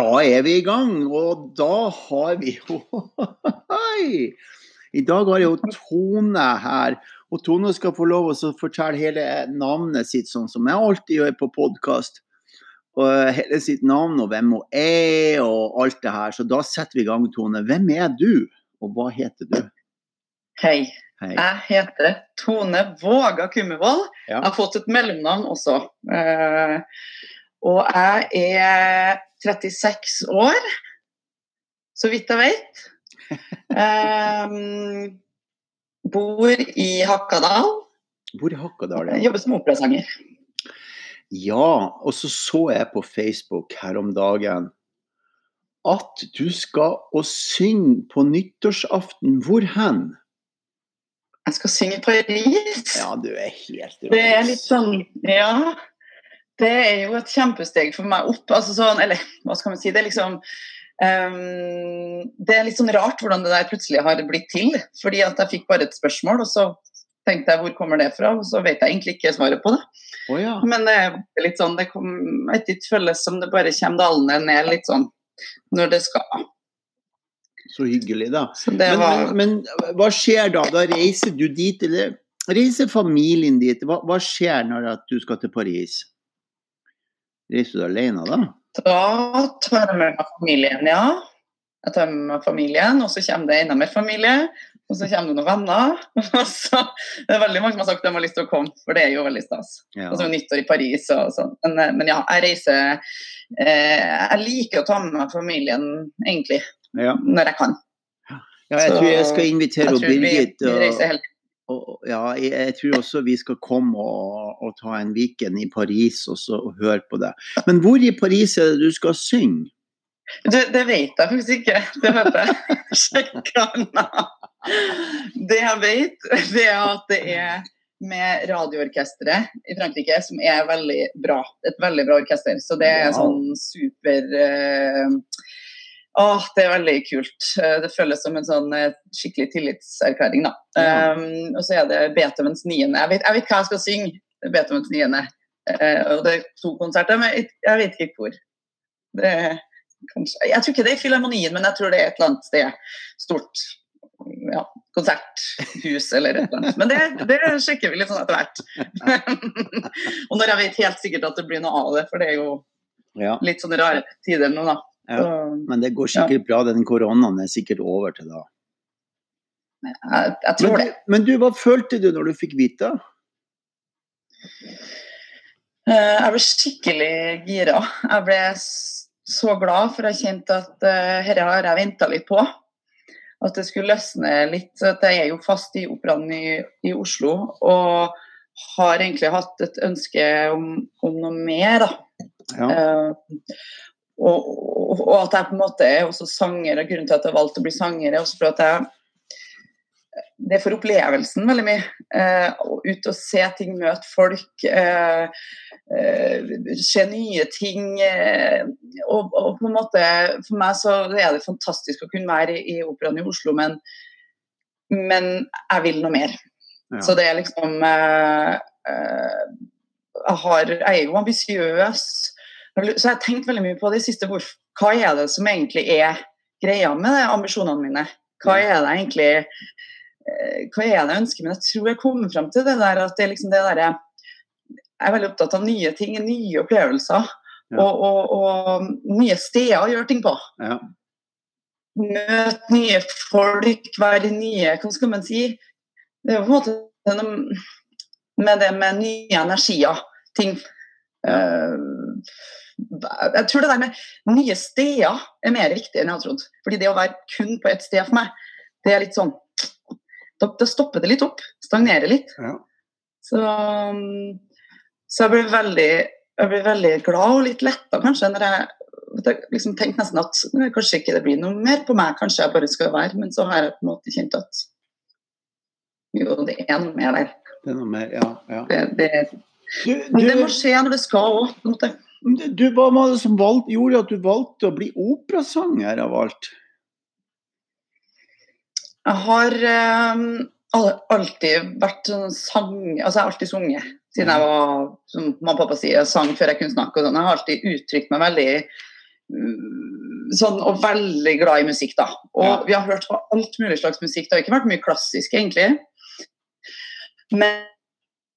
Da er vi i gang, og da har vi jo I dag har jeg jo Tone her. Og Tone skal få lov å fortelle hele navnet sitt, sånn som jeg alltid gjør på podkast. Hele sitt navn og hvem hun er og alt det her. Så da setter vi i gang, Tone. Hvem er du, og hva heter du? Hei. Hei. Jeg heter Tone Våga Kummervoll. Ja. Jeg har fått et mellomnavn også. Uh, og jeg er 36 år, så vidt jeg vet. Um, bor i Hakadal. Bor i Hakadal, ja. Jobber som operasanger. Ja, og så så jeg på Facebook her om dagen at du skal å synge på nyttårsaften. Hvor hen? Jeg skal synge i Paris. Ja, du er helt rå. Det er litt sånn Ja. Det er jo et kjempesteg for meg opp. altså sånn, Eller hva skal man si. Det er liksom um, Det er litt sånn rart hvordan det der plutselig har blitt til. Fordi at jeg fikk bare et spørsmål, og så tenkte jeg hvor kommer det fra? Og så vet jeg egentlig ikke svaret på det. Oh, ja. Men det er litt sånn Det kom, ikke føles som det bare kommer dalende ned litt sånn når det skal. Så hyggelig, da. Så men, var... men, men, hva skjer da? Da reiser du dit, eller reiser familien dit? Hva, hva skjer når du skal til Paris? Reiser du alene da? Da tar jeg med meg familien, ja. Jeg tar med meg familien, og så kommer det enda mer familie. Og så kommer det noen venner. Og så, det er veldig mange som har sagt de har lyst til å komme, for det er jo veldig stas. Ja. Og så nyttår i Paris og sånn. Men, eh, men, ja, jeg reiser eh, Jeg liker å ta med meg familien, egentlig. Ja. Når jeg kan. Ja, jeg tror jeg skal invitere Birgit. Vi, vi helt og, ja, jeg tror også vi skal komme og, og ta en weekend i Paris og, så, og høre på det. Men hvor i Paris er det du skal synge? Det, det vet jeg faktisk ikke. Det vet jeg sjekka Det jeg vet, det er at det er med radioorkesteret i Frankrike, som er veldig bra. Et veldig bra orkester. Så det er wow. sånn super uh, Åh, det er veldig kult. Eh, det føles som en sånn eh, skikkelig tillitserklæring, da. Ja. Um, og så er det Beethovens niende. Jeg vet, jeg vet hva jeg skal synge. Beethovens niende. Uh, og det er to konserter, men jeg vet ikke hvor. Det kanskje, jeg tror ikke det er i Filharmonien, men jeg tror det er et eller annet sted stort. Ja, konserthus eller et eller annet. Men det, det sjekker vi litt sånn etter hvert. og når jeg vet helt sikkert at det blir noe av det, for det er jo ja. litt sånne rare tider nå, da. Ja, men det går sikkert bra. Den koronaen er sikkert over til da. Jeg, jeg tror men, det. Men du, hva følte du når du fikk vite? Eh, jeg ble skikkelig gira. Jeg ble så glad, for jeg kjente at uh, dette har jeg venta litt på. At det skulle løsne litt. Jeg er jo fast i Operaen i, i, Oslo og har egentlig hatt et ønske om, om noe mer. da. Ja. Uh, og, og, og, at jeg på en måte er også sanger, og grunnen til at jeg har valgt å bli sanger, er også for at jeg det er for opplevelsen veldig mye. Eh, ut og se ting, møte folk, eh, eh, se nye ting. Eh, og, og, på en måte, For meg så er det fantastisk å kunne være i, i Operaen i Oslo, men, men, jeg vil noe mer. Ja. Så det er liksom eh, eh, jeg, har, jeg er jo ambisiøs. Så jeg har tenkt veldig mye på det siste. Hva er det som egentlig er greia med det, ambisjonene mine? Hva er det egentlig eh, hva er det jeg ønsker? Men jeg tror jeg kommer frem til det der at det er liksom det derre Jeg er veldig opptatt av nye ting, nye opplevelser. Ja. Og, og, og, nye steder å gjøre ting på. Ja. Møte nye folk, være nye Hva skal man si? Det er på en måte noe med det med nye energier. Ting. Ja. Uh, jeg tror det der med nye steder er mer viktig enn jeg har trodd. Fordi det å være kun på ett sted for meg, det er litt sånn Da, da stopper det litt opp. Stagnerer litt. Ja. Så, så, jeg blir veldig jeg blir veldig glad og litt letta kanskje når jeg, jeg liksom tenkte nesten at kanskje ikke det blir noe mer på meg, kanskje jeg bare skal være. Men så har jeg på en måte kjent at jo, det er noe mer der. Det er noe mer, ja. ja. Det, det, du, du, det må skje når det skal òg, på en måte. Du, hva var det som valgte, gjorde at du valgte å bli operasanger av alt? Jeg har um, alltid vært sånn sang... Altså, jeg har alltid sunget siden jeg var, som mamma og pappa sier, sang før jeg kunne snakke. og sånn. Jeg har alltid uttrykt meg veldig sånn, og veldig glad i musikk, da. Og Ja. vi har hørt på alt mulig slags musikk. Det har ikke vært mye klassisk, egentlig. Men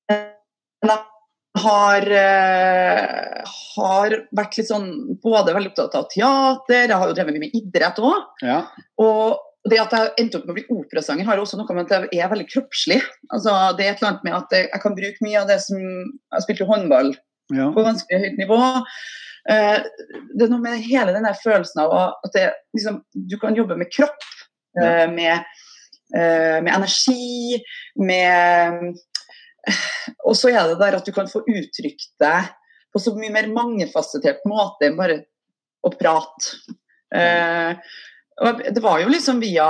jeg har, eh, har vært litt sånn både veldig opptatt av teater, jeg har jo drevet mye med idrett òg. Ja. Og det at jeg endte opp med å bli operasanger, har også noe med at jeg er veldig kroppslig. Altså, det er et eller annet med at jeg, jeg kan bruke mye av det som Jeg spilte håndball ja. på ganske høyt nivå. Eh, det er noe med hele den følelsen av at det, liksom, du kan jobbe med kropp, eh, med, eh, med energi, med Og så er det der at du kan få uttrykt deg på så mye mer mangefasettert måte enn bare å prate. Eh, det var jo liksom via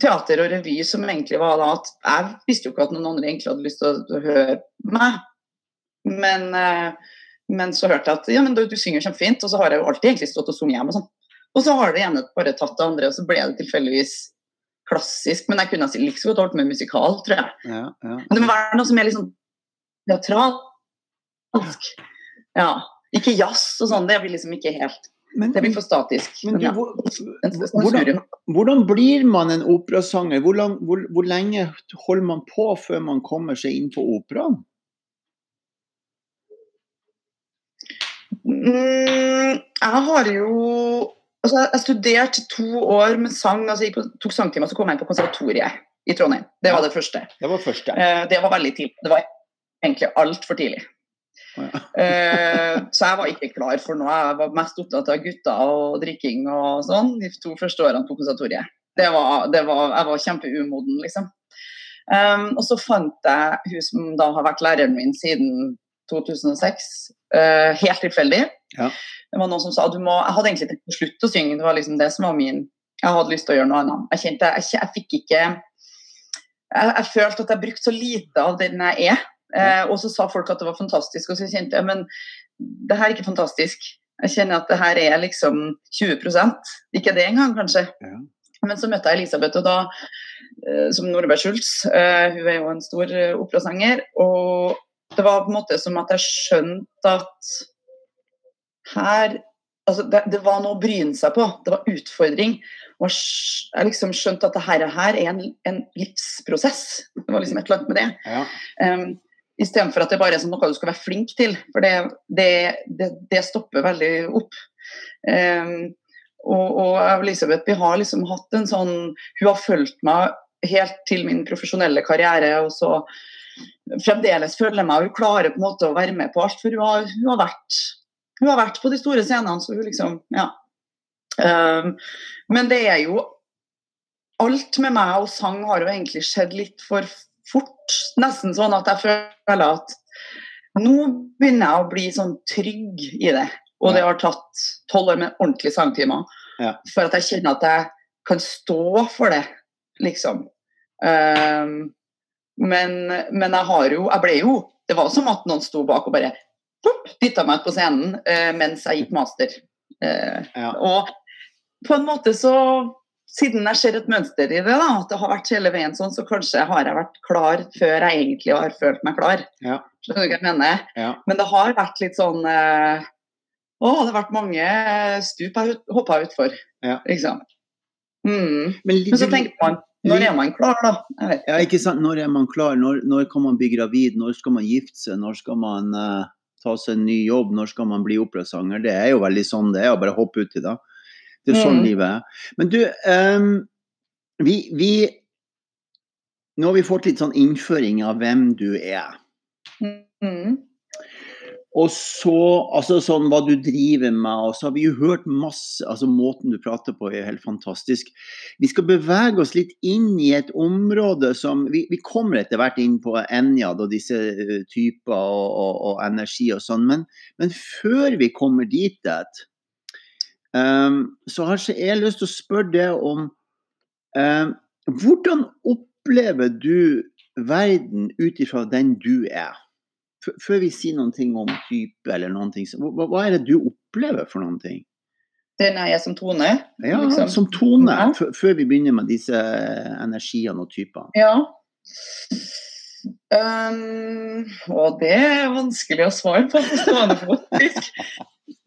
teater og revy som egentlig var da at jeg visste jo ikke at noen andre egentlig hadde lyst til å, å høre meg. Men, eh, men så hørte jeg at ja, men du, du synger kjempefint, og så har jeg jo alltid egentlig stått og sunget hjemme og sånn. Og så har det ene bare tatt det andre, og så ble det tilfeldigvis klassisk. Men jeg kunne like så godt holdt med musikal, tror jeg. Ja, ja. Men det må være noe som er litt sånn teatralsk. Ja. Ikke jazz og sånn, det blir liksom ikke helt Men, Det blir for statisk. men ja. hvordan, hvordan blir man en operasanger? Hvor, lang, hvor, hvor lenge holder man på før man kommer seg inn på operaen? Mm, jeg har jo altså Jeg studerte to år med sang. altså Jeg tok sangtimer, så kom jeg inn på konservatoriet i Trondheim. Det var det første. Det var første. Eh, det var veldig tidlig. Det var egentlig altfor tidlig. Ja. Eh, så jeg var ikke klar for noe. Jeg var mest opptatt av gutter og drikking og sånn de to første årene på konservatoriet. Det var, det var, jeg var kjempeumoden, liksom. Um, og så fant jeg hun som da har vært læreren min siden 2006, Uh, helt tilfeldig. Ja. Det var noen som sa du må Jeg hadde egentlig tenkt å slutte å synge, det var liksom det som var min Jeg hadde lyst til å gjøre noe annet. Jeg kjente jeg, jeg, fikk ikke jeg, jeg følte at jeg brukte så lite av den jeg er. Uh, og så sa folk at det var fantastisk, og så kjente jeg men det her er ikke fantastisk. Jeg kjenner at det her er liksom 20 Ikke det engang, kanskje. Ja. Men så møtte jeg Elisabeth, og da, eh, som Nordberg Schultz. Eh, hun er jo en stor eh, operasanger. Og det var på en måte som at jeg skjønte at her altså det, det var noe å bryne seg på. Det var utfordring. Og jeg liksom skjønte at det her, her er en, en livsprosess. Det var liksom et eller annet med det. Ja. Um, Istedenfor at det bare er sånn noe du skal være flink til. For det, det, det, det stopper veldig opp. Um, og, og Elisabeth vi har liksom hatt en sånn Hun har fulgt meg helt til min profesjonelle karriere. og så Fremdeles føler meg, hun klarer på en måte å være med på alt. For hun har, hun har, vært, hun har vært på de store scenene, så hun liksom Ja. Um, men det er jo Alt med meg og sang har jo egentlig skjedd litt for fort. Nesten sånn at jeg føler at nå begynner jeg å bli sånn trygg i det. Og det har tatt tolv år med ordentlige sangtimer. Ja. For at jeg kjenner at jeg kan stå for det, liksom. Um, men, men jeg har jo Jeg ble jo Det var som at noen sto bak og bare dytta meg ut på scenen uh, mens jeg gikk master. Uh, Ja. og på en måte så Siden jeg ser et mønster i det, da, at det har vært hele veien sånn, så kanskje har jeg vært klar før jeg egentlig har følt meg klar. Ja. Skjønner du hva jeg mener? Ja. Men det har vært litt sånn uh, Å, det har vært mange stup jeg hoppa utfor, Ja. liksom. Mm. Men, Men så tenker man Når er man klar, da? Ja, ikke sant. Når er man klar? Når, når kan man bli gravid? Når skal man gifte seg? Når skal man uh, ta seg en ny jobb? Når skal man bli operasanger? Det er jo veldig sånn det er, å bare hoppe uti det. Det er sånn Mm. livet er. Men du, um, vi, vi Nå har vi fått litt sånn innføring av hvem du er. Mm. Og så altså sånn hva du driver med, og så har vi jo hørt masse altså Måten du prater på er helt fantastisk. Vi skal bevege oss litt inn i et område som Vi, vi kommer etter hvert inn på Enjad og disse eh, typer og, og, og energi og sånn, men, men før vi kommer dit, um, så har jeg lyst til å spørre deg om um, Hvordan opplever du verden ut ifra den du er? Før vi sier noen ting om type eller noen ting, hva, hva er det du opplever for noen ting? Den er jeg som Tone. Ja, Liksom. som tone, før vi begynner med disse energiene og typene. Ja. Um, og det er vanskelig å svare på på stående fot. faktisk.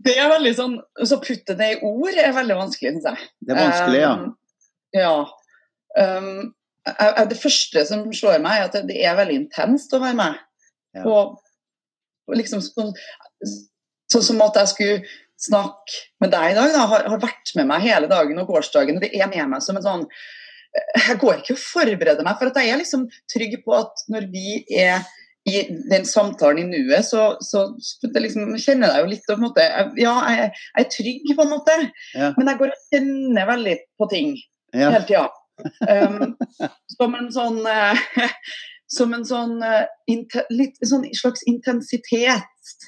Det er veldig sånn Så putte det i ord er veldig vanskelig, syns jeg. Det er vanskelig, ja. Um, ja. Um, jeg- jeg- det første som slår meg, er at det- det er veldig intenst å være med. Ja. Og liksom sånn som at jeg skulle snakke med deg i dag, da, har, har vært med meg hele dagen og gårsdagen. og Det er med meg som en sånn Jeg går ikke og forbereder meg, for at jeg er liksom trygg på at når vi er i den samtalen i nuet, så, så, liksom, kjenner jeg jo litt på en måte, Ja, jeg, jeg er trygg på en måte, Ja. men jeg går og kjenner veldig på ting Ja. hele tida. Um, som en sånn eh, Som en sånn, eh, litt, sånn slags intensitet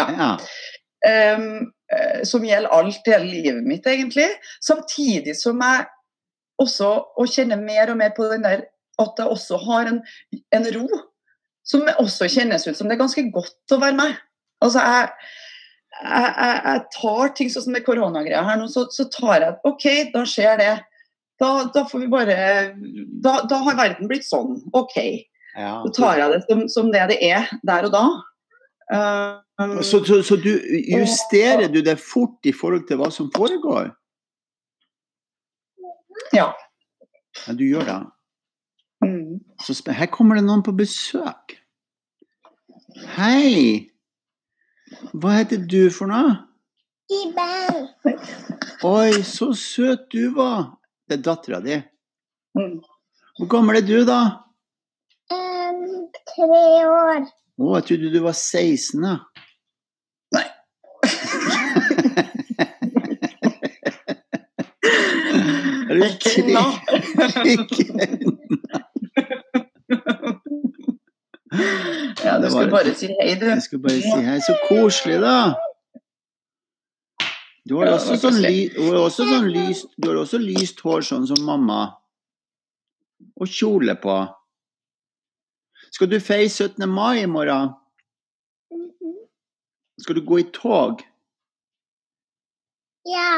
ja. um, eh, som gjelder alt i hele livet mitt, egentlig. Samtidig som jeg også og kjenner mer og mer på den der at jeg også har en, en ro som også kjennes ut som det er ganske godt å være med. Altså, jeg, jeg, jeg, jeg tar ting sånn som det koronagreia her nå, så, så tar jeg OK, da skjer det. Da, da får vi bare da, da har verden blitt sånn. OK. Ja. Så tar jeg det som, som det det er der og da. Um, Så, så, så du justerer du det fort i forhold til hva som foregår? ja. Ja, du gjør det. Mm. Så her kommer det noen på besøk. Hei! Hva heter du for noe? Iben. Oi, så søt du var. Det er dattera di. Mm. Hvor gammel er du, da? Tre år. Å, jeg trodde du var 16. da. Nei. Er du Ikke tre? ennå. Ja, du skulle bare si hei, du. Jeg skulle bare si hei. Så koselig, da. Du har også sånn, ly, du har også sånn lyst, du har også lyst hår, sånn som mamma. Og kjole på. Skal du feie 17. mai i morgen? Mhm. Skal du gå i tog? Ja.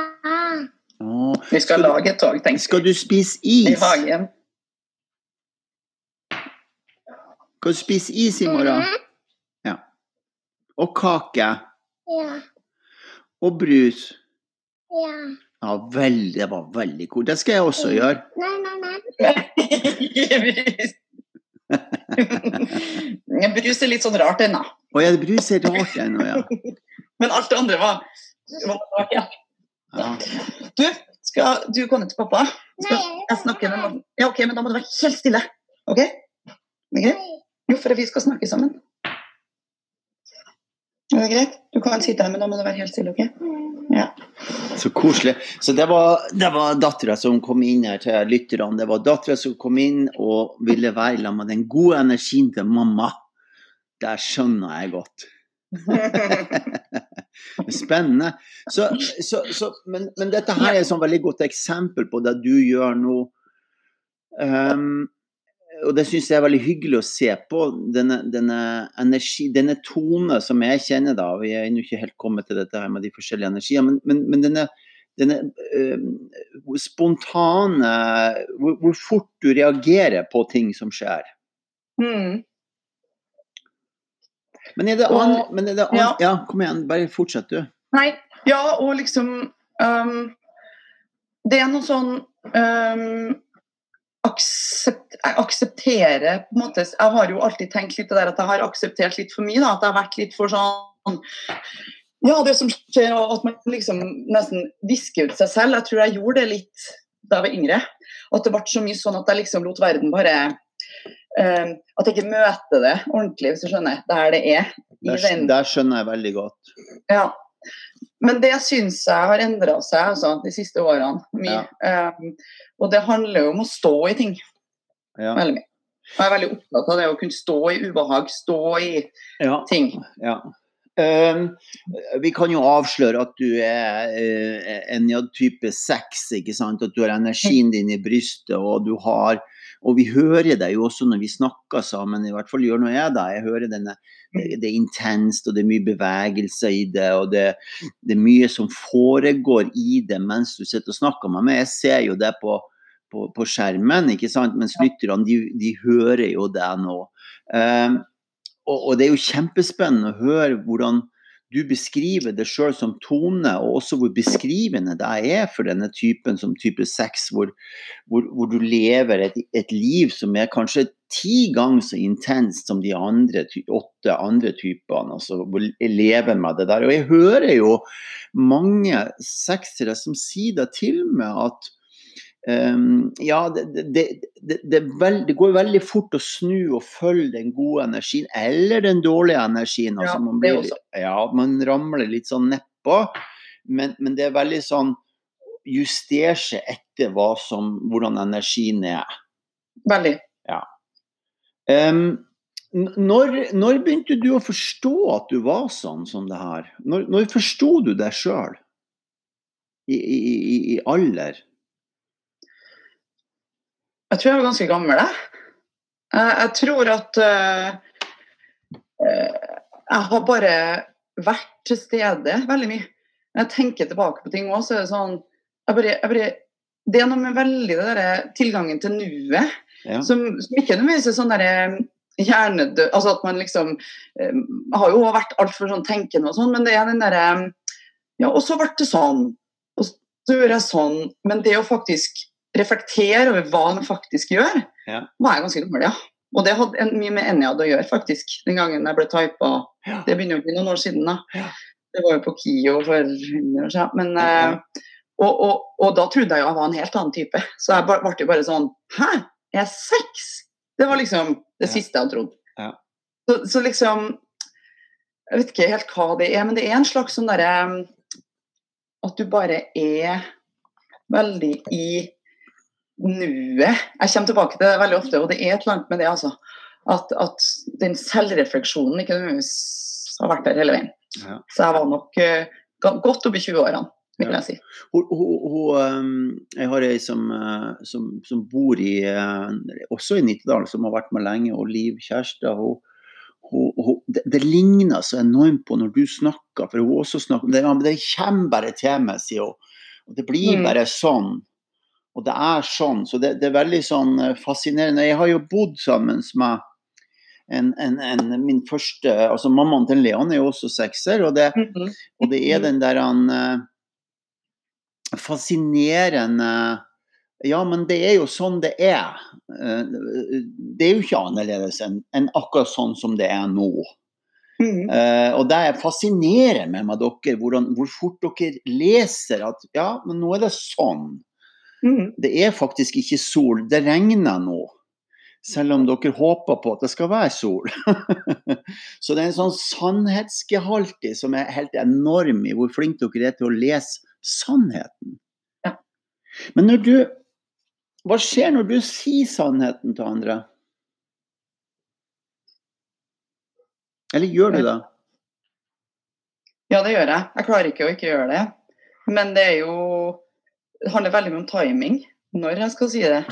Åh. Vi skal lage et tog, jeg. Skal du spise is? i hagen. Skal du spise is i morgen? Ja. Og kake? Ja. Og brus? Ja. Ja, veldig, det var veldig kult. Det skal jeg også gjøre. Nei, nei, nei. Brus er litt sånn rart ennå. Å ja, brus er rart ennå, ja. Men alt det andre var, var ja. ja. Du, skal du komme til pappa? Skal jeg snakke med mamma? Ja, ok, men da må du være helt stille. Ok? Det? Jo, for vi skal snakke sammen. Er det greit? Du kan sitte her, men da må du være helt stille, ok? Ja. Så koselig. Så det var, det var dattera som kom inn her til lytterne. Det var dattera som kom inn og ville være sammen med den gode energien til mamma. Det skjønner jeg godt. Spennende. Så, så, så, men, men dette her er et sånn veldig godt eksempel på det du gjør nå. Um, og det syns jeg er veldig hyggelig å se på. Denne, denne energi, denne tone som jeg kjenner da. Vi er ennå ikke helt kommet til dette her med de forskjellige energiene, men, men, men denne, denne uh, spontane hvor, hvor fort du reagerer på ting som skjer. Mm. Men er det Og- er det an, ja. ja. kom igjen, bare fortsett du. Nei, ja, og liksom um, Det er noe sånn um, aksept, Jeg aksepterer på en måte Jeg har jo alltid tenkt litt det der at jeg har akseptert litt for mye. da, At jeg har vært litt for sånn Ja, det som skjer, og at man liksom nesten visker ut seg selv. Jeg tror jeg gjorde det litt da jeg var yngre. At det ble så mye sånn at jeg liksom lot verden bare um, At jeg ikke møter det ordentlig, hvis du skjønner. Der det er. I Der, den der skjønner jeg veldig godt. ja. Men det syns jeg har endra seg altså, de siste årene. Mye. Um, og det handler jo om å stå i ting Ja. veldig mye. Jeg er veldig opptatt av det å kunne stå i ubehag, stå i ja. ting. Ja. Um, vi kan jo avsløre at du er uh, en ja, type sex, ikke sant? At du har energien din i brystet, og du har Og vi hører deg jo også når vi snakker sammen, i hvert fall gjør nå jeg det. Jeg hører denne det, er intenst, og det er mye bevegelse i det, og det, det er mye som foregår i det mens du sitter og snakker med meg. Jeg ser jo det på, på, på skjermen, ikke sant? mens lytterne de, de hører jo det nå. Um, og, og det er jo kjempespennende å høre hvordan du beskriver det sjøl som tone, og også hvor beskrivende det er for denne typen som type 6, hvor, hvor, hvor du lever et, et, liv som er kanskje ti ganger så intenst som de andre åtte andre typene. altså lever med det der. Og jeg hører jo mange seksere som sier det til meg at Um, ja, det, det, det, veld, det, går veldig fort å snu og følge den gode energien, eller den dårlige energien. Altså, ja, man, blir, ja, man ramler litt sånn nedpå, men, men det er veldig sånn Justere seg etter som, hvordan energien er. Veldig. Um, når, når, begynte du å forstå at du var sånn som det her? Når, når forsto du deg sjøl? I, i, i, alder? Jeg tror jeg var ganske gammel, jeg. Jeg tror at uh, jeg har bare vært til stede veldig mye. Når jeg tenker tilbake på ting òg, så er det sånn jeg bare, jeg bare, Det er noe med veldig det derre tilgangen til nuet ja. som, som, ikke nødvendigvis er sånn derre hjernedød Altså at man liksom um, har jo vært altfor sånn tenkende og sånn, men det er den derre Ja, og så ble det sånn. Og så gjør jeg sånn. Men det å faktisk reflektere over hva man faktisk gjør, ja. var jeg ganske dårlig, ja. Og det hadde mye med Enjad å gjøre, faktisk. Den gangen jeg ble typa. Ja. Det begynner jo ikke noen år siden, da. Ja. Det var jo på KIO for 100 år siden. Men, uh, og, og, og, da trodde jeg jo jeg var en helt annen type. Så jeg ble jo bare sånn Hæ? Er jeg seks? Det var liksom det siste jeg trodde. Ja. Så, så, liksom Jeg vet ikke helt hva det er, men det er en slags sånn derre At du bare er veldig i nuet. Jeg kommer tilbake til det veldig ofte, og det er et eller annet med det, altså. At, at den selvrefleksjonen ikke nødvendigvis har vært der hele veien. Ja. Så jeg var nok uh, godt oppe i 20-årene, vil jeg si. Hun, hun, hun, jeg har ei som, uh, som, som, bor i, uh, også i Nittedal, som har vært med lenge, og Liv Kjærstad. Det, det, ligner så enormt på når du snakker, for hun også snakker det, det kommer bare til meg, sier hun. Og det blir mm. bare sånn. Og det er sånn. Så det, det, er veldig sånn eh, fascinerende. Jeg har jo bodd sammen med en, en, en, min første altså Mammaen til Leon er jo også sekser, og det, og det er den der han fascinerende Ja, men det er jo sånn det er. Uh, det er jo ikke annerledes enn akkurat sånn som det er nå. Mm. Uh, og det fascinerer meg med dere, hvordan, hvor fort dere leser at ja, men nå er det sånn. Mm. Det er faktisk ikke sol. Det regner nå. Selv om dere håper på at det skal være sol. så det er en sånn sannhetsgehaltig som er helt enorm i hvor flinke dere er til å lese sannheten. Ja. Men når du Hva skjer når du sier sannheten til andre? Eller gjør du det? Ja, det gjør jeg. Jeg klarer ikke å ikke gjøre det. Men det er jo det handler veldig mye om timing når jeg skal si det.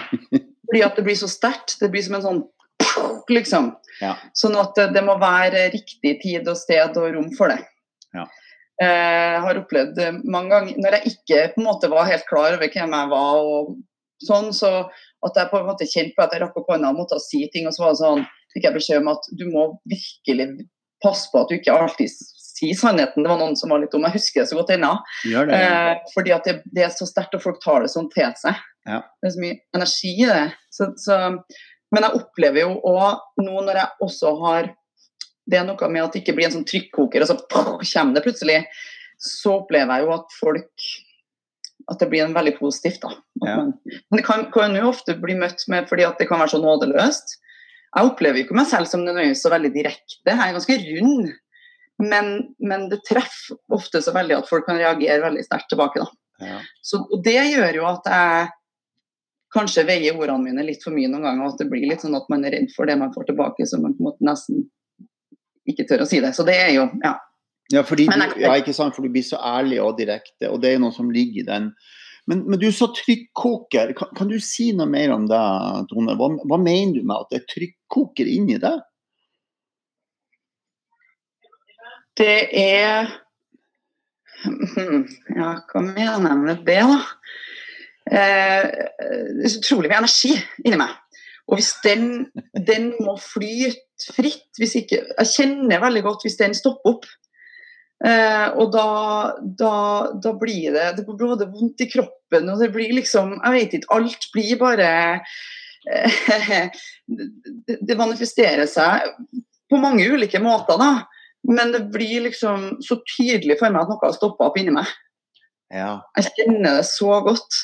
Fordi at det blir så sterkt. Det blir som en sånn liksom. Ja. Sånn at det, det, må være riktig tid og sted og rom for det. Ja. Eh, har opplevd mange ganger når jeg ikke på en måte var helt klar over hvem jeg var, og sånn, så at jeg på en måte kjente på at jeg rakk opp hånda og måtte si ting, og så var det sånn, fikk jeg beskjed om at du må virkelig passe på at du ikke alltid si sannheten. Det var noen som var litt dum. Jeg husker det så godt ennå. Eh, fordi at det, det, er så sterkt, og folk tar det sånn til seg. Ja. Det er så mye energi i det. Så, så, men jeg opplever jo òg nå når jeg også har Det er noe med at det ikke blir en sånn trykkoker, og så kommer det plutselig. Så opplever jeg jo at folk at det blir en veldig positivt. da. Ja. Men det kan, kan, jo ofte bli møtt med fordi at det kan være så nådeløst. Jeg opplever ikke meg selv som nødvendigvis så veldig direkte. Jeg er ganske rund. Men, men, det treffer ofte så veldig at folk kan reagere veldig sterkt tilbake. Ja. Så, og det gjør jo at jeg kanskje veier ordene mine litt for mye noen ganger. Og at det blir litt sånn at man er redd for det man får tilbake, så man på en måte nesten ikke tør å si det. Så det er jo, ja. Ja, fordi du, ja, ikke sant, for du blir så ærlig og direkte, og det er noe som ligger i den. Men, men du sa trykkoker. Kan, kan, du si noe mer om det, Tone? Hva, hva mener du med at det er trykkoker inni det? Det er Ja, hva mener jeg med det, da? Eh, det er så utrolig mye energi inni meg. Og hvis den, den må flyte fritt hvis ikke, Jeg kjenner veldig godt hvis den stopper opp. Eh, og da, da, da blir det Det blir både vondt i kroppen og det blir liksom Jeg vet ikke. Alt blir bare eh, det, det manifesterer seg på mange ulike måter, da. Men det blir liksom så tydelig for meg at noe har stoppa opp inni meg. Ja. Jeg kjenner det så godt.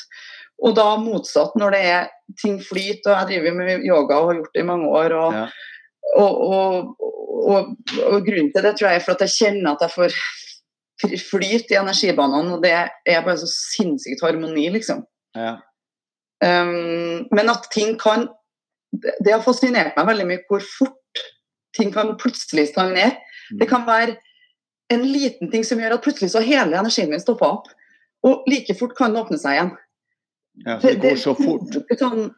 Og da motsatt, når det er ting flyter, og jeg driver med yoga og har gjort det i mange år. Og, Ja. og, og, og, og grunnen til det tror jeg er for at jeg kjenner at jeg får flyt i energibanene, og det er bare så sinnssykt harmoni, liksom. Ja. Um, men at ting kan Det har fascinert meg veldig mye hvor fort ting kan plutselig stagnere. Det kan være en liten ting som gjør at plutselig så hele energien min stopper opp. Og like fort kan den åpne seg igjen. Ja, det går så fort. Sånn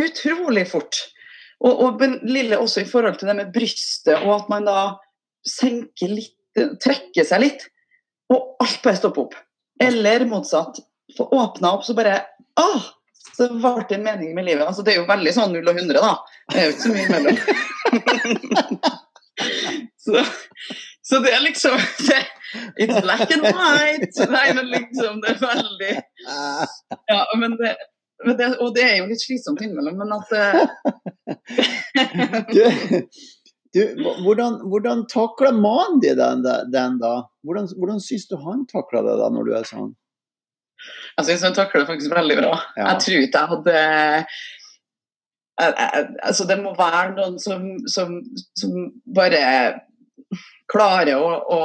utrolig fort. Og, og lille også i forhold til det med brystet, og at man da senker litt, trekker seg litt, og alt bare stopper opp. Eller motsatt. Få åpna opp, så bare ah, så ble det en mening med livet. Altså, det er jo veldig sånn null og 100, da. Det er jo ikke så mye imellom. så, så det er liksom det, It's black and white. Nei, men liksom, det er veldig ja, men det, men det, og det er jo litt slitsomt innimellom, men at eh, Du, du, hvordan, hvordan takler mannen din den, den da? Hvordan, hvordan syns du han takler det da, når du er sånn? Jeg syns han takler det faktisk veldig bra. Ja. Jeg tror ikke jeg hadde jeg, jeg, altså Det må være noen som, som, som bare klarer å, å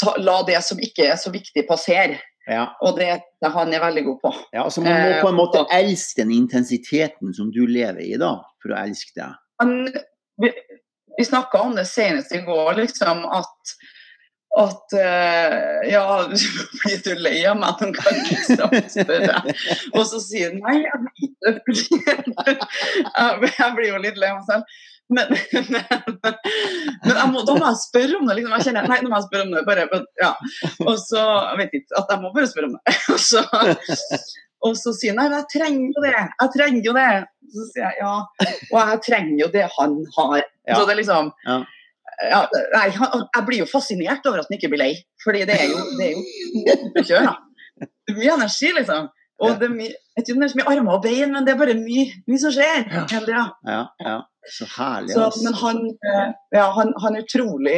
ta, la det som ikke er så viktig, passere. Ja, Og det det han er veldig god på. ja altså Man må på en måte Eh, elske den intensiteten som du lever i, da, for å elske det. Han, vi vi snakka om det senest i går, liksom, at at eh, Ja, blir du lei av meg noen ganger? liksom. Og så sier han nei, jeg blir jeg, jeg blir jo litt lei meg selv. Men, men, men må, da må jeg spørre om det. liksom, jeg kjenner, Nei, nå må jeg spørre om det. bare, men, ja. Og så jeg vet ikke, at jeg må bare spørre om det. Og så, og så sier han nei, jeg trenger jo det. Jeg trenger jo det. Så sier jeg ja, og jeg trenger jo det han har. Ja. Så det er liksom Ja. ja, nei, jeg blir jo fascinert over at han ikke blir lei. Fordi det er jo, det er jo kjør, da. Mye energi, liksom. Og det er mye, jeg tror det er så mye armer og bein, men det er bare mye, mye som skjer Ja. hele tida. Ja, ja. Så herlig. Så, ass. men han, ja, han, han er utrolig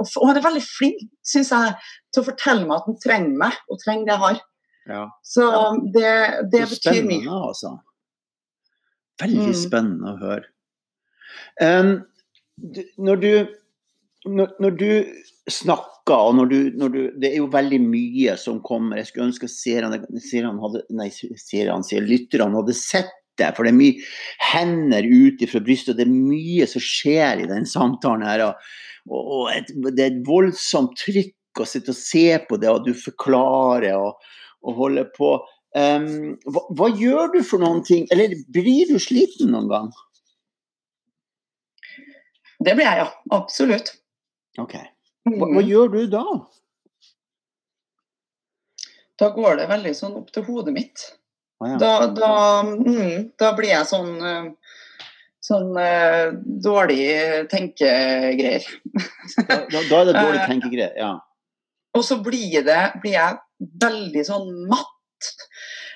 Og han er veldig flink, syns jeg, til å fortelle meg at han trenger meg, og trenger det jeg har. Ja. Så det, det Så betyr mye. spennende, altså. Veldig Mm. spennende å høre. Um, når du når, når du snakker, og når du, når du Det er jo veldig mye som kommer. Jeg skulle ønske seerne seerne hadde Nei, seerne, lytterne hadde sett det. For det er mye hender ut fra brystet, og det er mye som skjer i den samtalen her. Og, og, og et, det er et voldsomt trykk å sitte og se på det, og du forklarer og, og holder på. Um, hva, hva gjør du for noen ting? Eller blir du sliten noen gang? Det blir jeg, ja. Absolutt. Ok. Hva, hva Mm. gjør du da? Da går det veldig sånn opp til hodet mitt. Ja. Da, da, mm, da blir jeg sånn eh, Sånn uh, dårlig tenkegreier. Da, da, er det dårlig Eh, tenkegreier. Ja. Og så blir, det, blir jeg veldig sånn matt.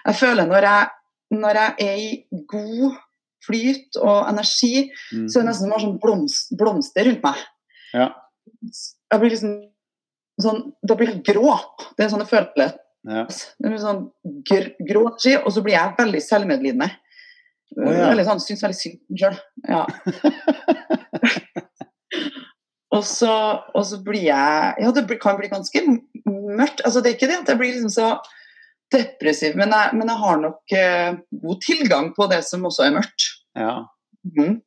Jeg føler når jeg, når jeg er i god flyt og energi, Mm. så er det nesten som sånn blomst, blomster rundt meg. Ja. Jeg blir liksom sånn Da blir jeg grå. Det er sånn jeg føler. Ja. Det blir sånn gr grå energi, og så blir jeg veldig selvmedlidende. Oh, ja. Veldig sånn, Syns veldig synd på sjøl. Ja. og, så, og så blir jeg Ja, det kan bli ganske mørkt. Altså, det er ikke det at jeg blir liksom så depressiv, men jeg, men jeg har nok eh, god tilgang på det som også er mørkt. ja. Mhm.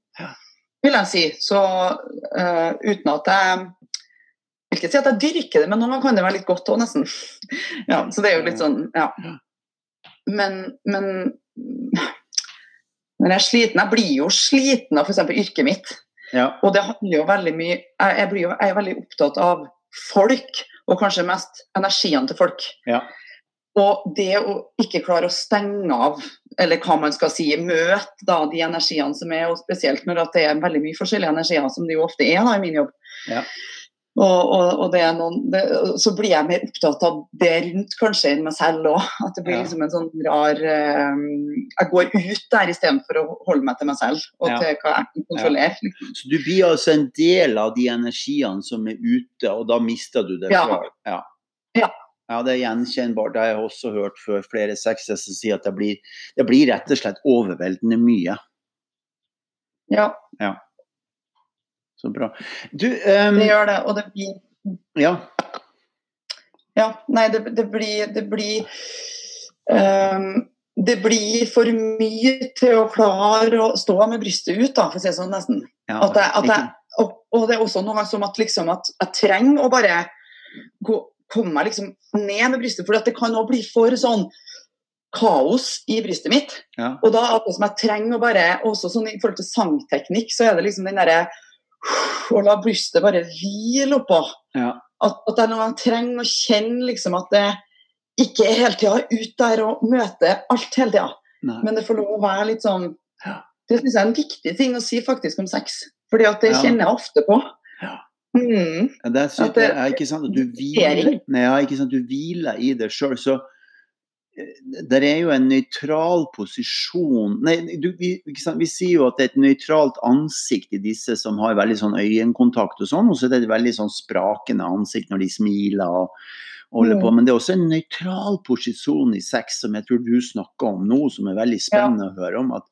Vil jeg si. Så uh, uten at jeg vil ikke si at jeg dyrker det, men noen ganger kan det være litt godt òg, nesten. ja, så det er jo litt sånn, ja. Men, men når jeg er sliten Jeg blir jo sliten av f.eks. yrket mitt. ja. Og det handler jo veldig mye Jeg, jeg, jo, jeg er veldig opptatt av folk, og kanskje mest energiene til folk. Ja. Og det å ikke klare å stenge av, eller hva man skal si, møte da de energiene som er, og spesielt når det er veldig mye forskjellige energier, som det jo ofte er da i min jobb. Ja. Og, og, og det er noen, det, så blir jeg mer opptatt av det rundt kanskje enn meg selv òg. At det blir Ja. liksom en sånn rar um, Jeg går ut der istedenfor å holde meg til meg selv og Ja. til hva jeg kan kontrollere. liksom. Så du blir altså en del av de energiene som er ute, og da mister du det Ja. Ja. Ja. Ja, det er gjenkjennbart. Det har jeg også hørt før flere sexere som sier at det blir, det blir rett og slett overveldende mye. Ja. Ja, Så bra. Du, um... det gjør det. Og det blir ja. Ja, nei, det, det blir Det blir um, det blir for mye til å klare å stå med brystet ut, da, for å si det sånn nesten. ja. At jeg, at jeg, og, og det er også noe som at, liksom, at jeg trenger å bare gå, komme meg liksom ned med brystet, for det kan også bli for sånn kaos i brystet mitt. ja. Og da at som jeg trenger å bare, også sånn i forhold til sangteknikk, så er det liksom den derre Å la brystet bare hvile oppå. ja. At, at er noe man trenger å kjenne liksom at det ikke er hele tida ut der og møte alt hele tida. Men det får lov å være litt sånn Ja. Det syns jeg er en viktig ting å si faktisk om sex. Fordi at det Ja. kjenner jeg ofte på. Ja. Mm. Ja, det er, sykt, det- det er ikke sant at du hviler, nei, ja, ikke sant, du hviler i det sjøl, så der er jo en nøytral posisjon Nei, du, vi, vi sier jo at det er et nøytralt ansikt i disse som har veldig sånn øyekontakt og sånn, og så er det et veldig sånn sprakende ansikt når de smiler og holder Mm. på. Men det er også en nøytral posisjon i sex som jeg tror du snakker om nå, som er veldig spennende å høre om. At,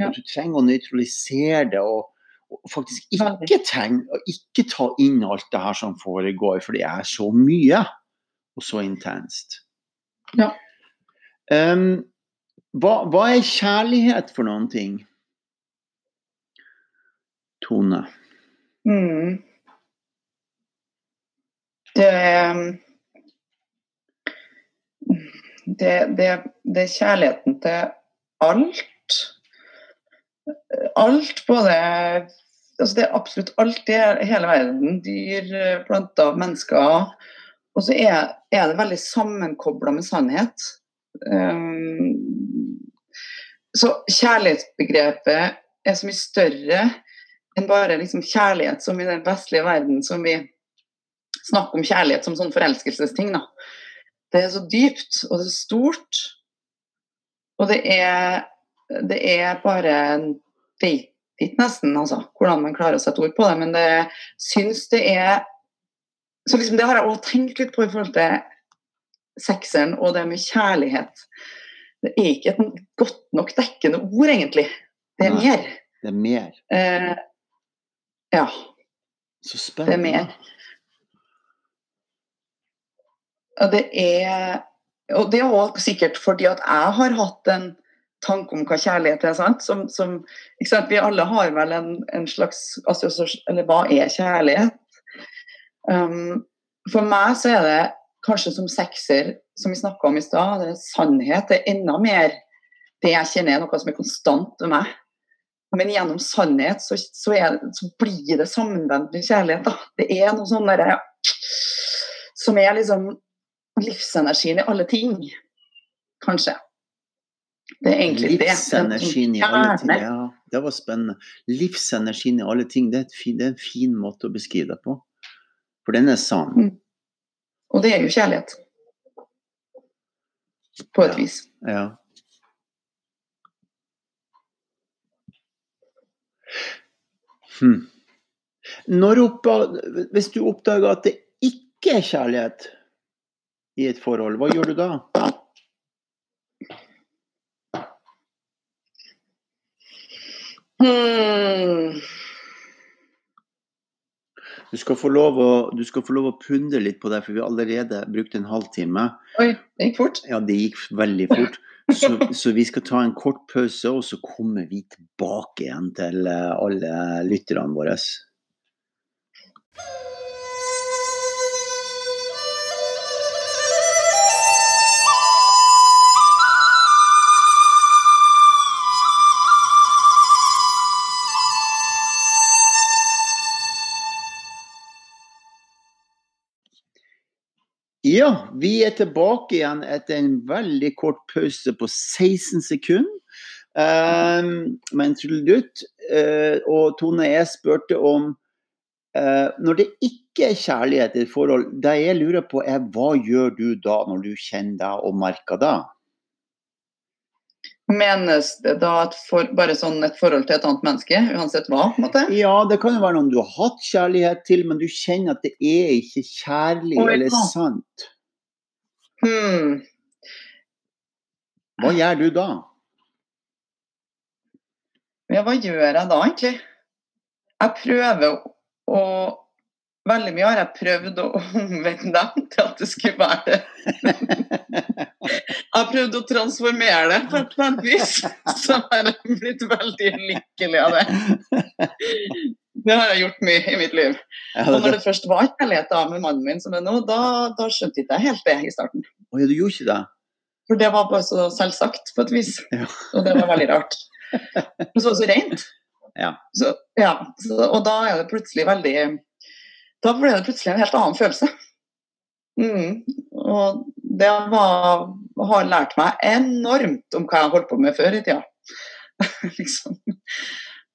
Ja. at du trenger å nøytralisere det. og og faktisk ikke tenk, og ikke ta inn alt det her som foregår, for det er så mye og så intenst. Ja. Em, hva, hva er kjærlighet for noen ting? Tone. Mm. Det, det, det det er kjærligheten til alt. Alt, både altså Det er absolutt alt i hele verden. Dyr, planter, mennesker. Og så er, er det veldig sammenkobla med sannhet. Um, så kjærlighetsbegrepet er så mye større enn bare liksom kjærlighet som i den vestlige verden som vi snakker om kjærlighet som sånn forelskelsesting. Da. Det er så dypt, og det er stort. Og det er, det er bare en date nesten, altså. Hvordan man klarer å sette ord på det. Men det syns det er Så liksom det har jeg også tenkt litt på i forhold til sekseren og det med kjærlighet. Det er ikke et godt nok dekkende ord, egentlig. Det er Nei. mer. Det er mer. Eh, ja. Så Det er mer. Og det er Og det er også sikkert fordi at jeg har hatt en tanke om hva kjærlighet er. sant? Som, som, sant? Vi alle har vel en, en slags Eller hva er kjærlighet? Um, for meg så er det kanskje som sekser, som vi snakka om i stad, sannhet. Er enda mer det jeg kjenner er noe som er konstant ved meg. Men gjennom sannhet så, så, er, så blir det sammenvendt med kjærlighet. Da. Det er noe sånn derre Som er liksom livsenergien i alle ting. Kanskje. Det er egentlig det. Livsenergien i alle ting. Ja, det var spennende. Livsenergien i alle ting, det er en fin måte å beskrive det på. For den er sann. Mm. Og det er jo kjærlighet. På et Ja. vis. Ja. Hm. Når oppda hvis du oppdager at det ikke er kjærlighet i et forhold, hva gjør du da? Hmm. Du skal få lov å, du skal få lov å pundre litt på det, for vi har allerede brukt en halvtime. Oi, det gikk fort. Ja, det gikk veldig fort. Så, så vi skal ta en kort pause, og så kommer vi tilbake igjen til eh, alle lytterne våre. Ja, vi er tilbake igjen etter en veldig kort pause på 16 sekunder. Um, men en trudelutt. Uh, og Tone, jeg spurte om uh, Når det ikke er kjærlighet i et forhold, det jeg lurer på er hva gjør du da når du kjenner deg og merker det? Menes det da et for, bare sånn et forhold til et annet menneske, uansett hva? på en måte? Ja, det kan jo være noen du har hatt kjærlighet til, men du kjenner at det er ikke kjærlig Oi, eller sant. Hmm. Hva gjør du da? Ja, hva gjør jeg da, egentlig? Jeg prøver å Veldig mye har jeg prøvd å omvende dem til at det skulle være det. Jeg har prøvd å transformere det på et eller annet vis. Så har jeg blitt veldig lykkelig av det. Det har jeg gjort mye i mitt liv. Og når det, først var kjærlighet da med mannen min som er nå, da, da skjønte ikke helt det i starten. Å ja, du gjorde ikke det? For det var bare så selvsagt på et vis. Ja. Og det var veldig rart. Men så var det så rent. Ja. Så, ja. Så, og da er det plutselig veldig Da ble det plutselig en helt annen følelse. Mm. Og det var, har lært meg enormt om hva jeg holdt på med før i tida. liksom.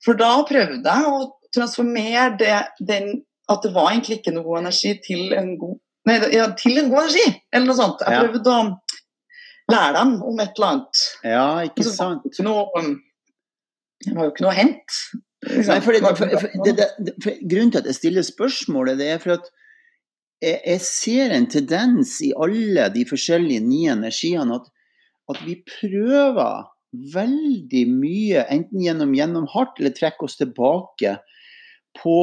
For da prøvde jeg å transformere det, den, at det var egentlig ikke noe energi til en god Nei, ja, til en god energi, eller noe sånt. Jeg Ja. prøvde å lære dem om et eller annet. ja, ikke så var sant? det ikke noe, det var jo ikke noe å hente. Nei, for det, for, for, det, grunnen til at jeg stiller spørsmålet, det er for at jeg, jeg ser en tendens i alle de forskjellige nye energiene at, at vi prøver veldig mye, enten gjennom, gjennom hardt eller trekke oss tilbake, på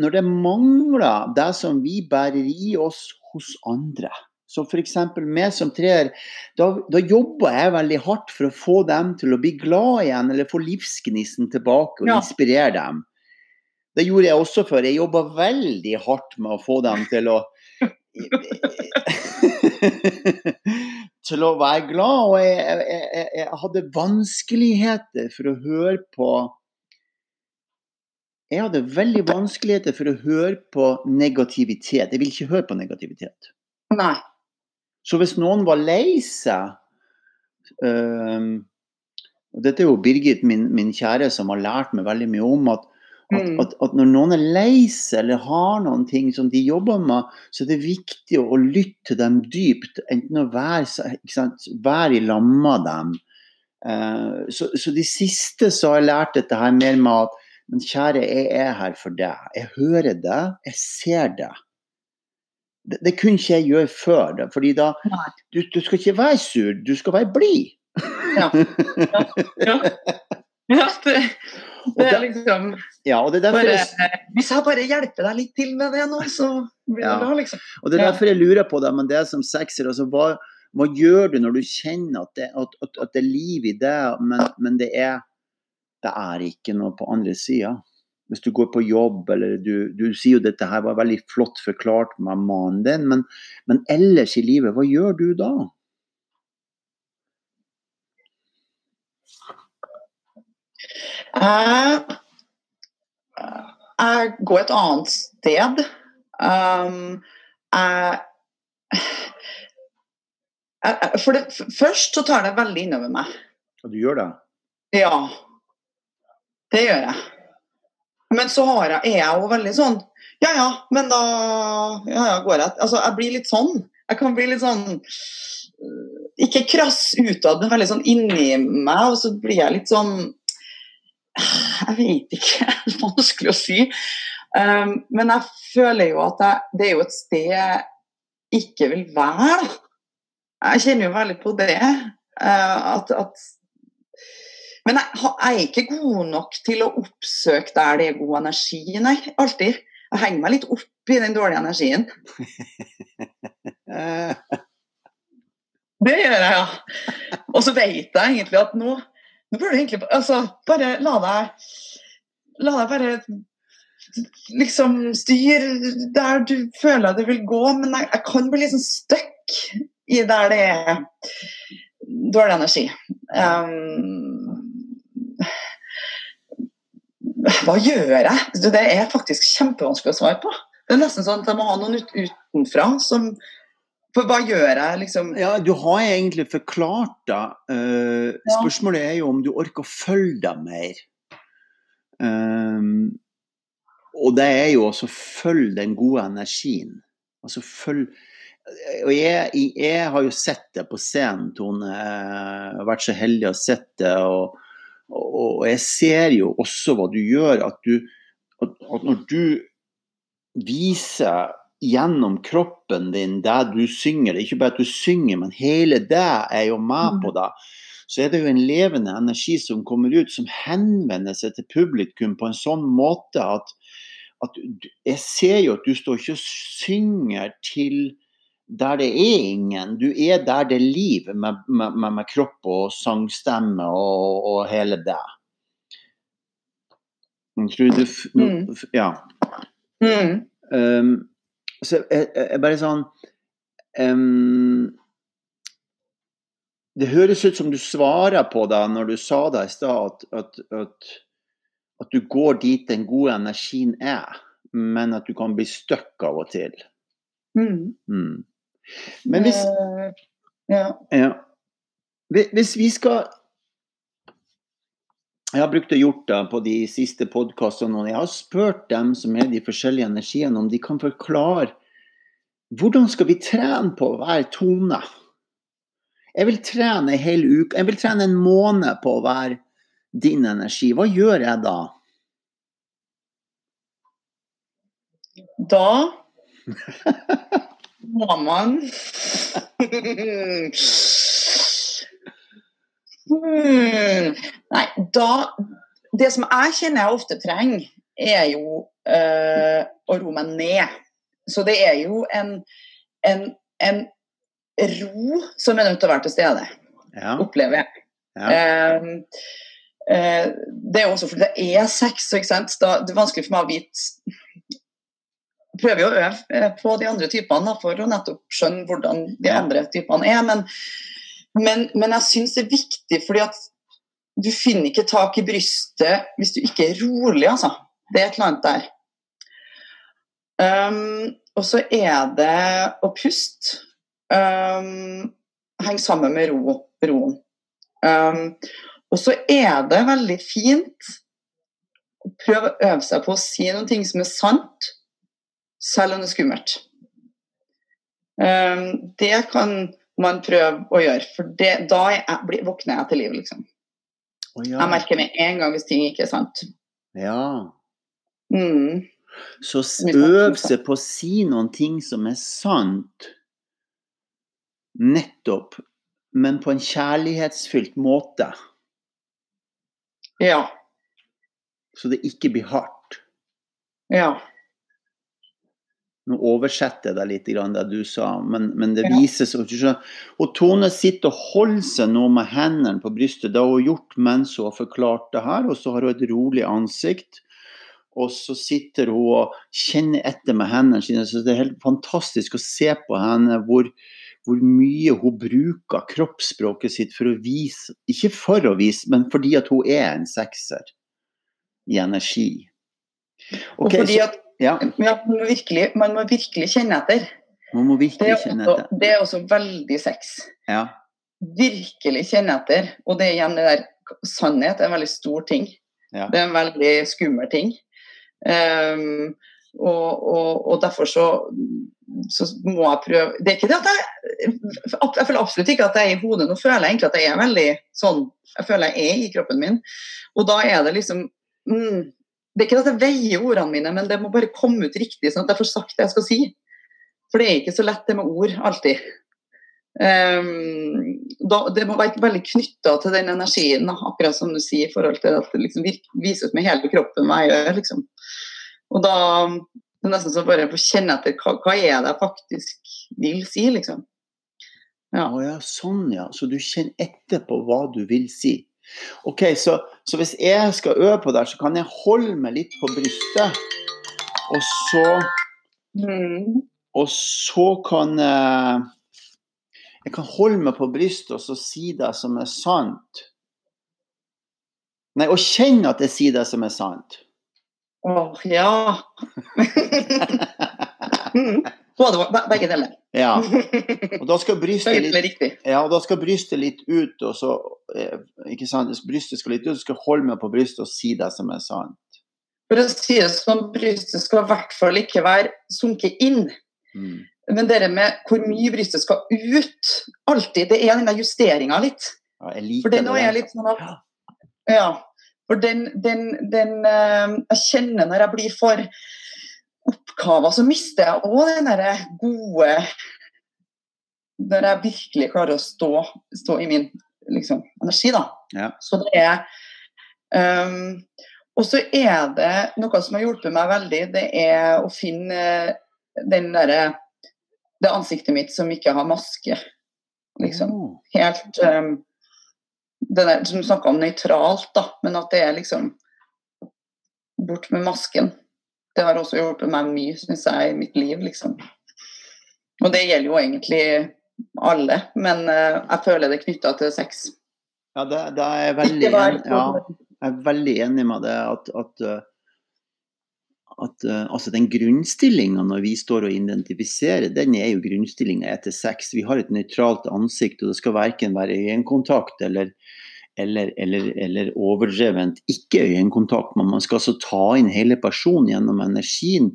når det mangler det som vi bærer i oss hos andre. Så f.eks. meg som treer, da, da jobber jeg veldig hardt for å få dem til å bli glad igjen, eller få livsgnisten tilbake og Ja. inspirere dem. Det gjorde jeg også før. Jeg jobba veldig hardt med å få dem til å Til å være glad. Og jeg, jeg, jeg, jeg hadde vanskeligheter for å høre på Jeg hadde veldig vanskeligheter for å høre på negativitet. Jeg vil ikke høre på negativitet. Nei. Så hvis noen var lei seg um, og Dette er jo Birgit, min, min kjære, som har lært meg veldig mye om at, at, Mm. at, at når noen er lei seg eller har noen ting som de jobber med, så er det viktig å, å lytte til dem dypt. Enten å være, være i lag med dem. Uh, så, så de siste så har jeg lært dette her mer med at Men kjære, jeg er her for deg. Jeg hører deg, jeg ser deg. Det, det kunne ikke jeg gjøre før. Da, fordi da du, du skal ikke være sur, du skal være blid. Ja. Ja. ja det, Og det er liksom Ja, og det er derfor jeg, Hvis jeg bare hjelper deg litt til med det nå, så blir det bra, liksom. og det er derfor jeg lurer på deg, men det som sekser, altså hva, hva gjør du når du kjenner at det, at, at, at det er liv i det, men, men det, er, det er ikke noe på andre sida? Hvis du går på jobb, eller du, du sier jo dette her var veldig flott forklart med mannen din, men, men ellers i livet, hva gjør du da? Jeg, jeg går et annet sted. Um, jeg, for det, først så tar det veldig innover meg. Og du gjør det? Ja, det gjør jeg. Men så har jeg, er jeg jo veldig sånn Ja ja, men da ja, ja, går jeg Altså, jeg blir litt sånn. Jeg kan bli litt sånn øh, Ikke krass utad, men veldig sånn inni meg, og så blir jeg litt sånn Jeg vet ikke. Det er vanskelig å si. Um, men jeg føler jo at jeg, det er jo et sted jeg ikke vil være. Jeg kjenner jo veldig på det. uh, at, at men jeg, jeg er ikke god nok til å oppsøke der det er god energi, nei. Alltid. Jeg henger meg litt opp i den dårlige energien. Eh, Det gjør jeg, ja. Og så vet jeg egentlig at nå Nå burde du egentlig altså, bare la deg La deg bare liksom styre der du føler du vil gå, men jeg, jeg kan bli liksom stuck i der det er dårlig energi. Um, hva gjør jeg? Det er faktisk kjempevanskelig å svare på. Det er nesten sånn at jeg må ha noen utenfra som For hva gjør jeg, liksom? Ja, du har egentlig forklart det. Uh, Ja. Spørsmålet er jo om du orker å følge deg mer. Um, og det er jo også følg den gode energien. Altså følg Og jeg, jeg har jo sett det på scenen, Tone. Jeg har vært så heldig å sett det. Og, og, og, jeg ser jo også hva du gjør. At, du, at, at når du viser gjennom kroppen din det du synger, det er ikke bare at du synger, men hele det er jo med på det så er det jo en levende energi som kommer ut, som henvender seg til publikum på en sånn måte at, at Jeg ser jo at du står ikke og synger til der det er ingen. Du er der det er liv, med, med, med kropp og sangstemme og, og hele det. Tror du mm. Ja. Mm. Um, så jeg, jeg, bare sånn um, det høres ut som du svarer på det når du sa det i stad, at, at, at, at, du går dit den gode energien er, men at du kan bli stuck av og til. Mm. Mm. Men hvis uh, ja. ja. Hvis vi skal Jeg har brukt å gjort det på de siste podkastene, og jeg har spurt dem som er de forskjellige energiene, om de kan forklare hvordan skal vi trene på være tone? Jeg vil trene en hel uke, jeg vil trene en måned på være din energi. Hva gjør jeg da? Da må man Nei, da Det som jeg kjenner jeg ofte trenger, er jo øh, å roe meg ned. Så det er jo en, en, en ro som er nødt til å være til stede, ja. opplever jeg. Ja. Um, uh, det er også fordi det er sex, så da, det er vanskelig for meg å vite Prøver å øve på de andre typene for å nettopp skjønne hvordan de ja. andre typene er. Men, men, men jeg syns det er viktig, fordi at du finner ikke tak i brystet hvis du ikke er rolig, altså. Det er et eller annet der. Um, og så er det å puste um, henger sammen med ro, roen. Um, og så er det veldig fint å prøve å øve seg på å si noen ting som er sant, selv om det er skummelt. Um, det kan man prøver å gjøre, for det, da jeg, våkner jeg til liv, liksom. Oh, ja. Jeg merker med en gang hvis ting ikke er sant. Ja. Mm. Så øv seg på å si noen ting som er sant Nettopp. Men på en kjærlighetsfylt måte. Ja. Så det ikke blir hardt. Ja. Nå oversetter jeg deg litt, det du sa, men, men det ja. vises Og Tone sitter og holder seg nå med hendene på brystet. Det har hun gjort mens hun har forklart det her, og så har hun et rolig ansikt. Og så sitter hun og kjenner etter med hendene sine. Så det er helt fantastisk å se på henne hvor, hvor mye hun bruker kroppsspråket sitt for å vise Ikke for å vise, men fordi at hun er en sekser i energi. Okay, og fordi at ja. Ja, man, må virkelig, man, må virkelig, kjenne etter. Man må virkelig også, kjenne etter. Det er også veldig sex. Ja. Virkelig kjenne etter. Og det er igjen det der Sannhet er en veldig stor ting. Ja. Det er en veldig skummel ting. Um, og, og, og, derfor så så må jeg prøve Det er ikke det at jeg Jeg føler absolutt ikke at jeg er i hodet. Nå føler jeg egentlig at jeg er veldig sånn Jeg føler jeg er i kroppen min. Og da er det liksom mm, Det er ikke at jeg veier ordene mine, men det må bare komme ut riktig, sånn at jeg får sagt det jeg skal si. For det er ikke så lett det med ord alltid. Um, da, det må være veldig knytta til den energien, akkurat som du sier, i forhold til at det liksom viser ut med hele kroppen hva jeg gjør. liksom. Og da det er nesten så bare å kjenne etter hva, hva er det jeg faktisk vil si, liksom. Ja. Oh, ja, sånn ja. Så du kjenner etter på hva du vil si. Ok, så, så, hvis jeg skal øve på det, så kan jeg holde meg litt på brystet. Og så mm. Og så kan jeg kan holde meg på brystet og så si det som er sant. Nei, og kjenne at jeg sier det som er sant. Åh, ja. Både, begge deler. Ja. Og da skal brystet litt, ja, skal brystet litt ut, og så eh, ikke sant, Brystet skal litt ut, så skal holde meg på brystet og si det som er sant. For å si det sånn, brystet skal i hvert fall ikke være sunket inn. Mm. Men det med hvor mye brystet skal ut, alltid, det er den der justeringa litt. Ja, jeg liker For det. er litt sånn at Ja. For den, den, den eh, Jeg kjenner når jeg blir for oppkava, så mister jeg òg den derre gode Når jeg virkelig klarer å stå, stå i min liksom, energi, da. Ja. Så det er um, Og så er det noe som har hjulpet meg veldig, det er å finne den derre Det ansiktet mitt som ikke har maske, liksom Åh. helt um, det der som snakka om nøytralt, da, men at det er liksom bort med masken. Det har også hjulpet meg mye, syns jeg, i mitt liv, liksom. Og det gjelder jo egentlig alle, men eh, jeg føler det knytta til sex. Ja, det, det er jeg veldig, vær ja, jeg er veldig enig med det. At, at, uh, at uh, altså den grunnstillinga når vi står og identifiserer, den er jo grunnstillinga etter sex. Vi har et nøytralt ansikt, og det skal verken være øyekontakt eller, eller, eller, eller overdrevent ikke øyekontakt. Men man skal altså ta inn hele personen gjennom energien.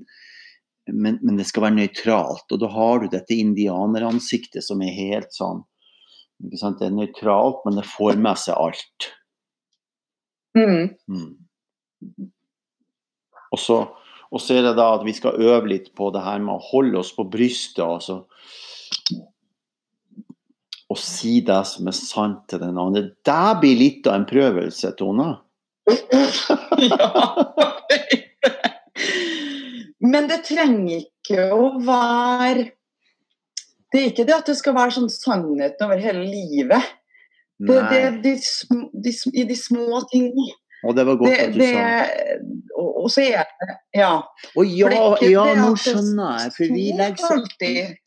Men, men det skal være nøytralt. Og da har du dette indianeransiktet som er helt sånn? Det er nøytralt, men det får med seg alt. Mm. Mm. Og, så, og så er det da at vi skal øve litt på det her med å holde oss på brystet. Altså. Og si det som er sant til den andre. Det blir litt av en prøvelse, Tone. ja. Men det trenger ikke å være Det er ikke det at det skal være sånn sannheten over hele livet. Det, det de, de, i de små tingene. Og det var godt Det, at du det, sa. og, og så er det Ja. Og ja, ja, nå skjønner jeg. For vi legger så,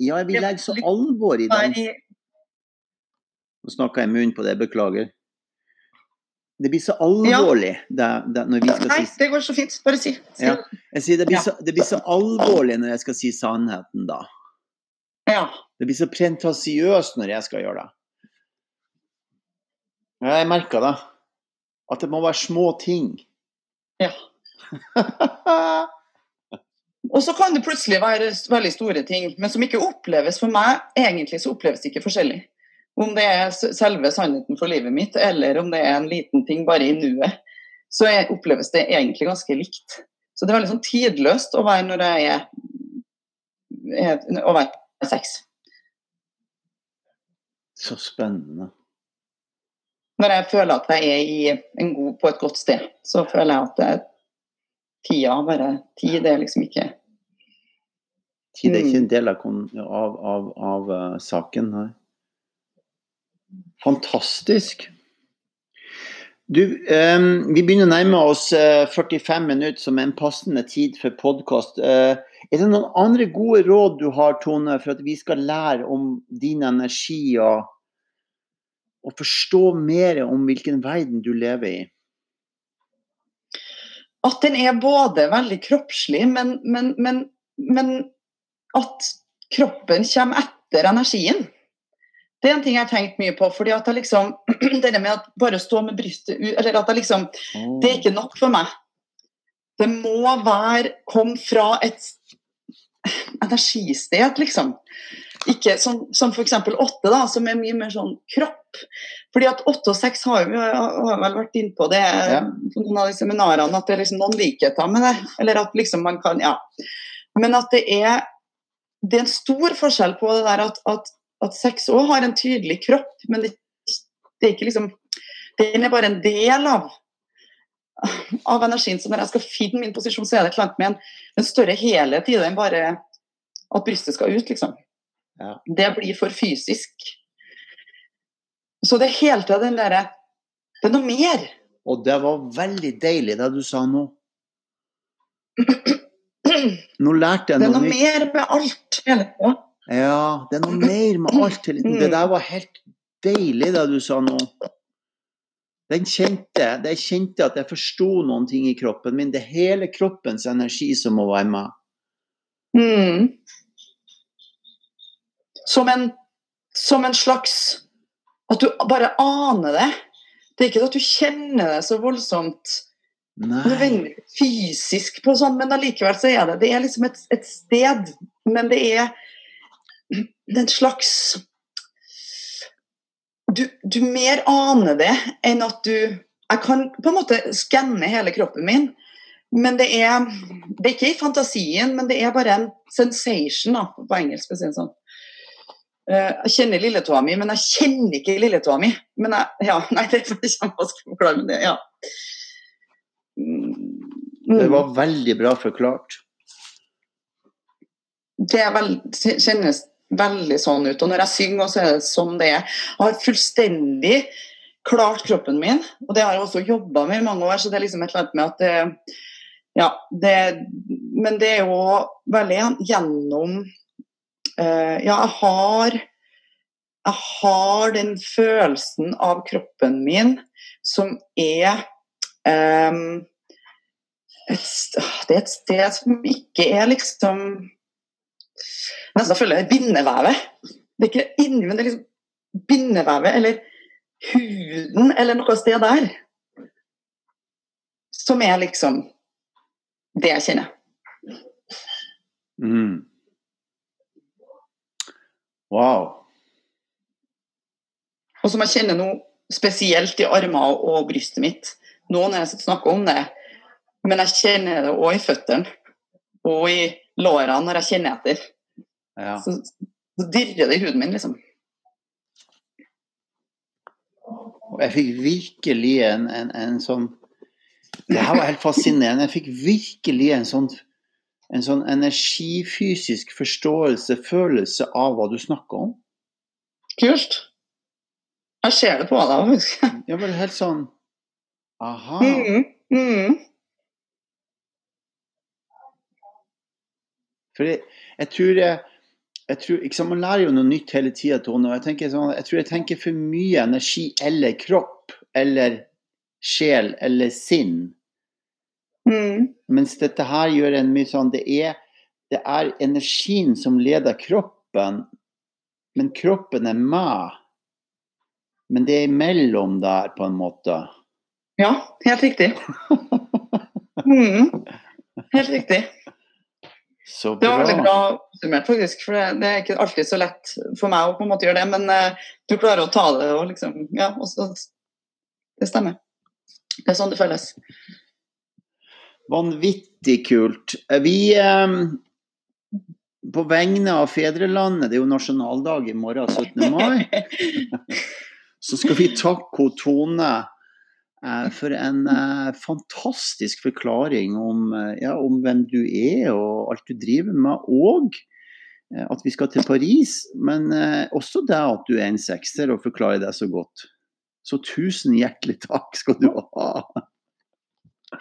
ja, vi legger så alvor i den. Nei, Nå snakka jeg munn munnen på det, beklager. Det blir så alvorlig det, det, når vi skal nei, si det går så fint. Bare si. si. Ja. Sier det blir, Ja. så, det blir så alvorlig når jeg skal si sannheten, da. ja. Det blir så prentasiøst når jeg skal gjøre det. Ja, Jeg merker det. At det må være små ting. Ja. Og så kan det plutselig være veldig store ting, men som ikke oppleves for meg. Egentlig så oppleves det ikke forskjellig. Om det er selve sannheten for livet mitt, eller om det er en liten ting bare i nuet, så er, oppleves det egentlig ganske likt. Så det er veldig sånn tidløst å være når jeg er, er å være seks. Så spennende. Når jeg føler at jeg er i en god, på et godt sted, så føler jeg at det tida bare Tid er liksom ikke Tid er ikke Mm. en del av, av, av, av eh, saken her. Fantastisk. Du, eh, vi begynner å nærme oss eh, 45 minutter som en passende tid for podkast. er det noen andre gode råd du har, Tone, for at vi skal lære om din energi og, og forstå mer om hvilken verden du lever i? at den er både veldig kroppslig, men, men, men, men at kroppen kommer etter energien. Det er en ting jeg har tenkt mye på. fordi at jeg liksom, Det med at bare stå med brystet ut eller at jeg liksom. Det er ikke nok for meg. Det må være komme fra et energisted, liksom. Ikke som, som f.eks. åtte, da, som er mye mer sånn kropp. Fordi at åtte og seks har vi har vel vært innpå det Ja. på noen av de seminarene, at det er liksom noen likheter med det. Eller at liksom man kan Ja. Men at det er det er en stor forskjell på det der at, at, at sex òg har en tydelig kropp, men det, det er ikke liksom Den er bare en del av av energien. Så når jeg skal finne min posisjon, så er det klart med en, en større helhet i det enn bare at brystet skal ut, liksom. Ja. Det blir for fysisk. Så det er hele tida den derre Det er noe mer. Og det var veldig deilig det du sa nå. Nå lærte jeg noe Det er noe noe mer med alt hele tida. Ja, det er noe mer med alt. Det der var helt deilig, det du sa nå. Den kjente, det jeg kjente at jeg forsto noen ting i kroppen min. Det er hele kroppens energi som må være med. Mm. Som, en, som en slags At du bare aner det. Det er ikke at du kjenner det så voldsomt Nei. fysisk på sånn, men allikevel så er det Det er liksom et, et sted, men det er en slags du, du mer aner det enn at du Jeg kan på en måte skanne hele kroppen min, men det er, det er ikke i fantasien, men det er bare en sensation, da, på engelsk. si sånn. Eh, Jeg kjenner lilletåa mi, men jeg kjenner ikke lilletåa mi. Men jeg, ja, nei, det er kjempevanskelig å forklare, men det, ja. Mm. Det var veldig bra forklart. Det er vel, kjennes veldig sånn ut. Og når jeg synger, så er det sånn det er. Jeg har fullstendig klart kroppen min, og det har jeg også jobba med i mange år, så det er liksom et eller annet med at det, ja, det, Men det er jo veldig gjennom uh, Ja, jeg har Jeg har den følelsen av kroppen min som er um, et, Det er et sted som ikke er liksom Nesten føler jeg bindevevet. Det er ikke inni, men det er liksom bindevevet eller huden eller noe sted der. Som er liksom det jeg kjenner. Mm. Wow. Og som jeg kjenner nå spesielt i armer og brystet mitt. Nå når jeg snakker om det, men jeg kjenner det òg i føttene og i lårene når jeg kjenner etter. Ja. Så, så dirrer det i huden min, liksom. Jeg fikk virkelig en, en, en sånn Det her var helt fascinerende. Jeg fikk virkelig en sånn, en sånn energifysisk forståelse, følelse av hva du snakker om. Kult. Jeg ser det på deg. faktisk. Jeg var helt sånn Aha. Mm, mm. For jeg, jeg tror jeg, tror, sant, Man lærer jo noe nytt hele tida, Tone. Jeg, tenker sånn, jeg tror jeg tenker for mye energi eller kropp eller sjel eller sinn. Mm. Mens dette her gjør en mye sånn det er, det er energien som leder kroppen, men kroppen er med. Men det er imellom der, på en måte. Ja, helt riktig. Mm. Helt riktig. Så Det var veldig bra. summert, faktisk. For det, det er ikke alltid så lett for meg å på en måte gjøre det, men eh, du klarer å ta det og liksom Ja, og så Det stemmer. Det er sånn det føles. Vanvittig kult. Vi eh, På vegne av fedrelandet, det er jo nasjonaldag i morgen, 17. mai, så skal vi takke Tone eh, for en eh, fantastisk forklaring om, eh, ja, om hvem du er og alt du driver med. Og eh, at vi skal til Paris, men eh, også det at du er en sekser og forklarer deg så godt. Så tusen hjertelig takk skal du ha.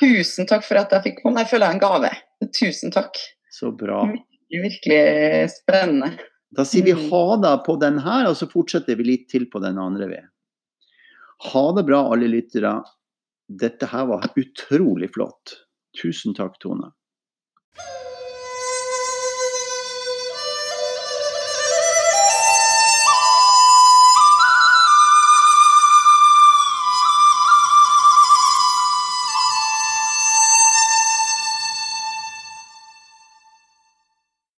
Tusen takk for at jeg fikk komme. Jeg føler jeg en gave. Tusen takk. Så bra. Er virkelig spennende. Da sier vi Mm. ha det på den her, og så fortsetter vi litt til på den andre ved. Ha det bra, alle lyttere. Dette her var utrolig flott. Tusen takk, Tone.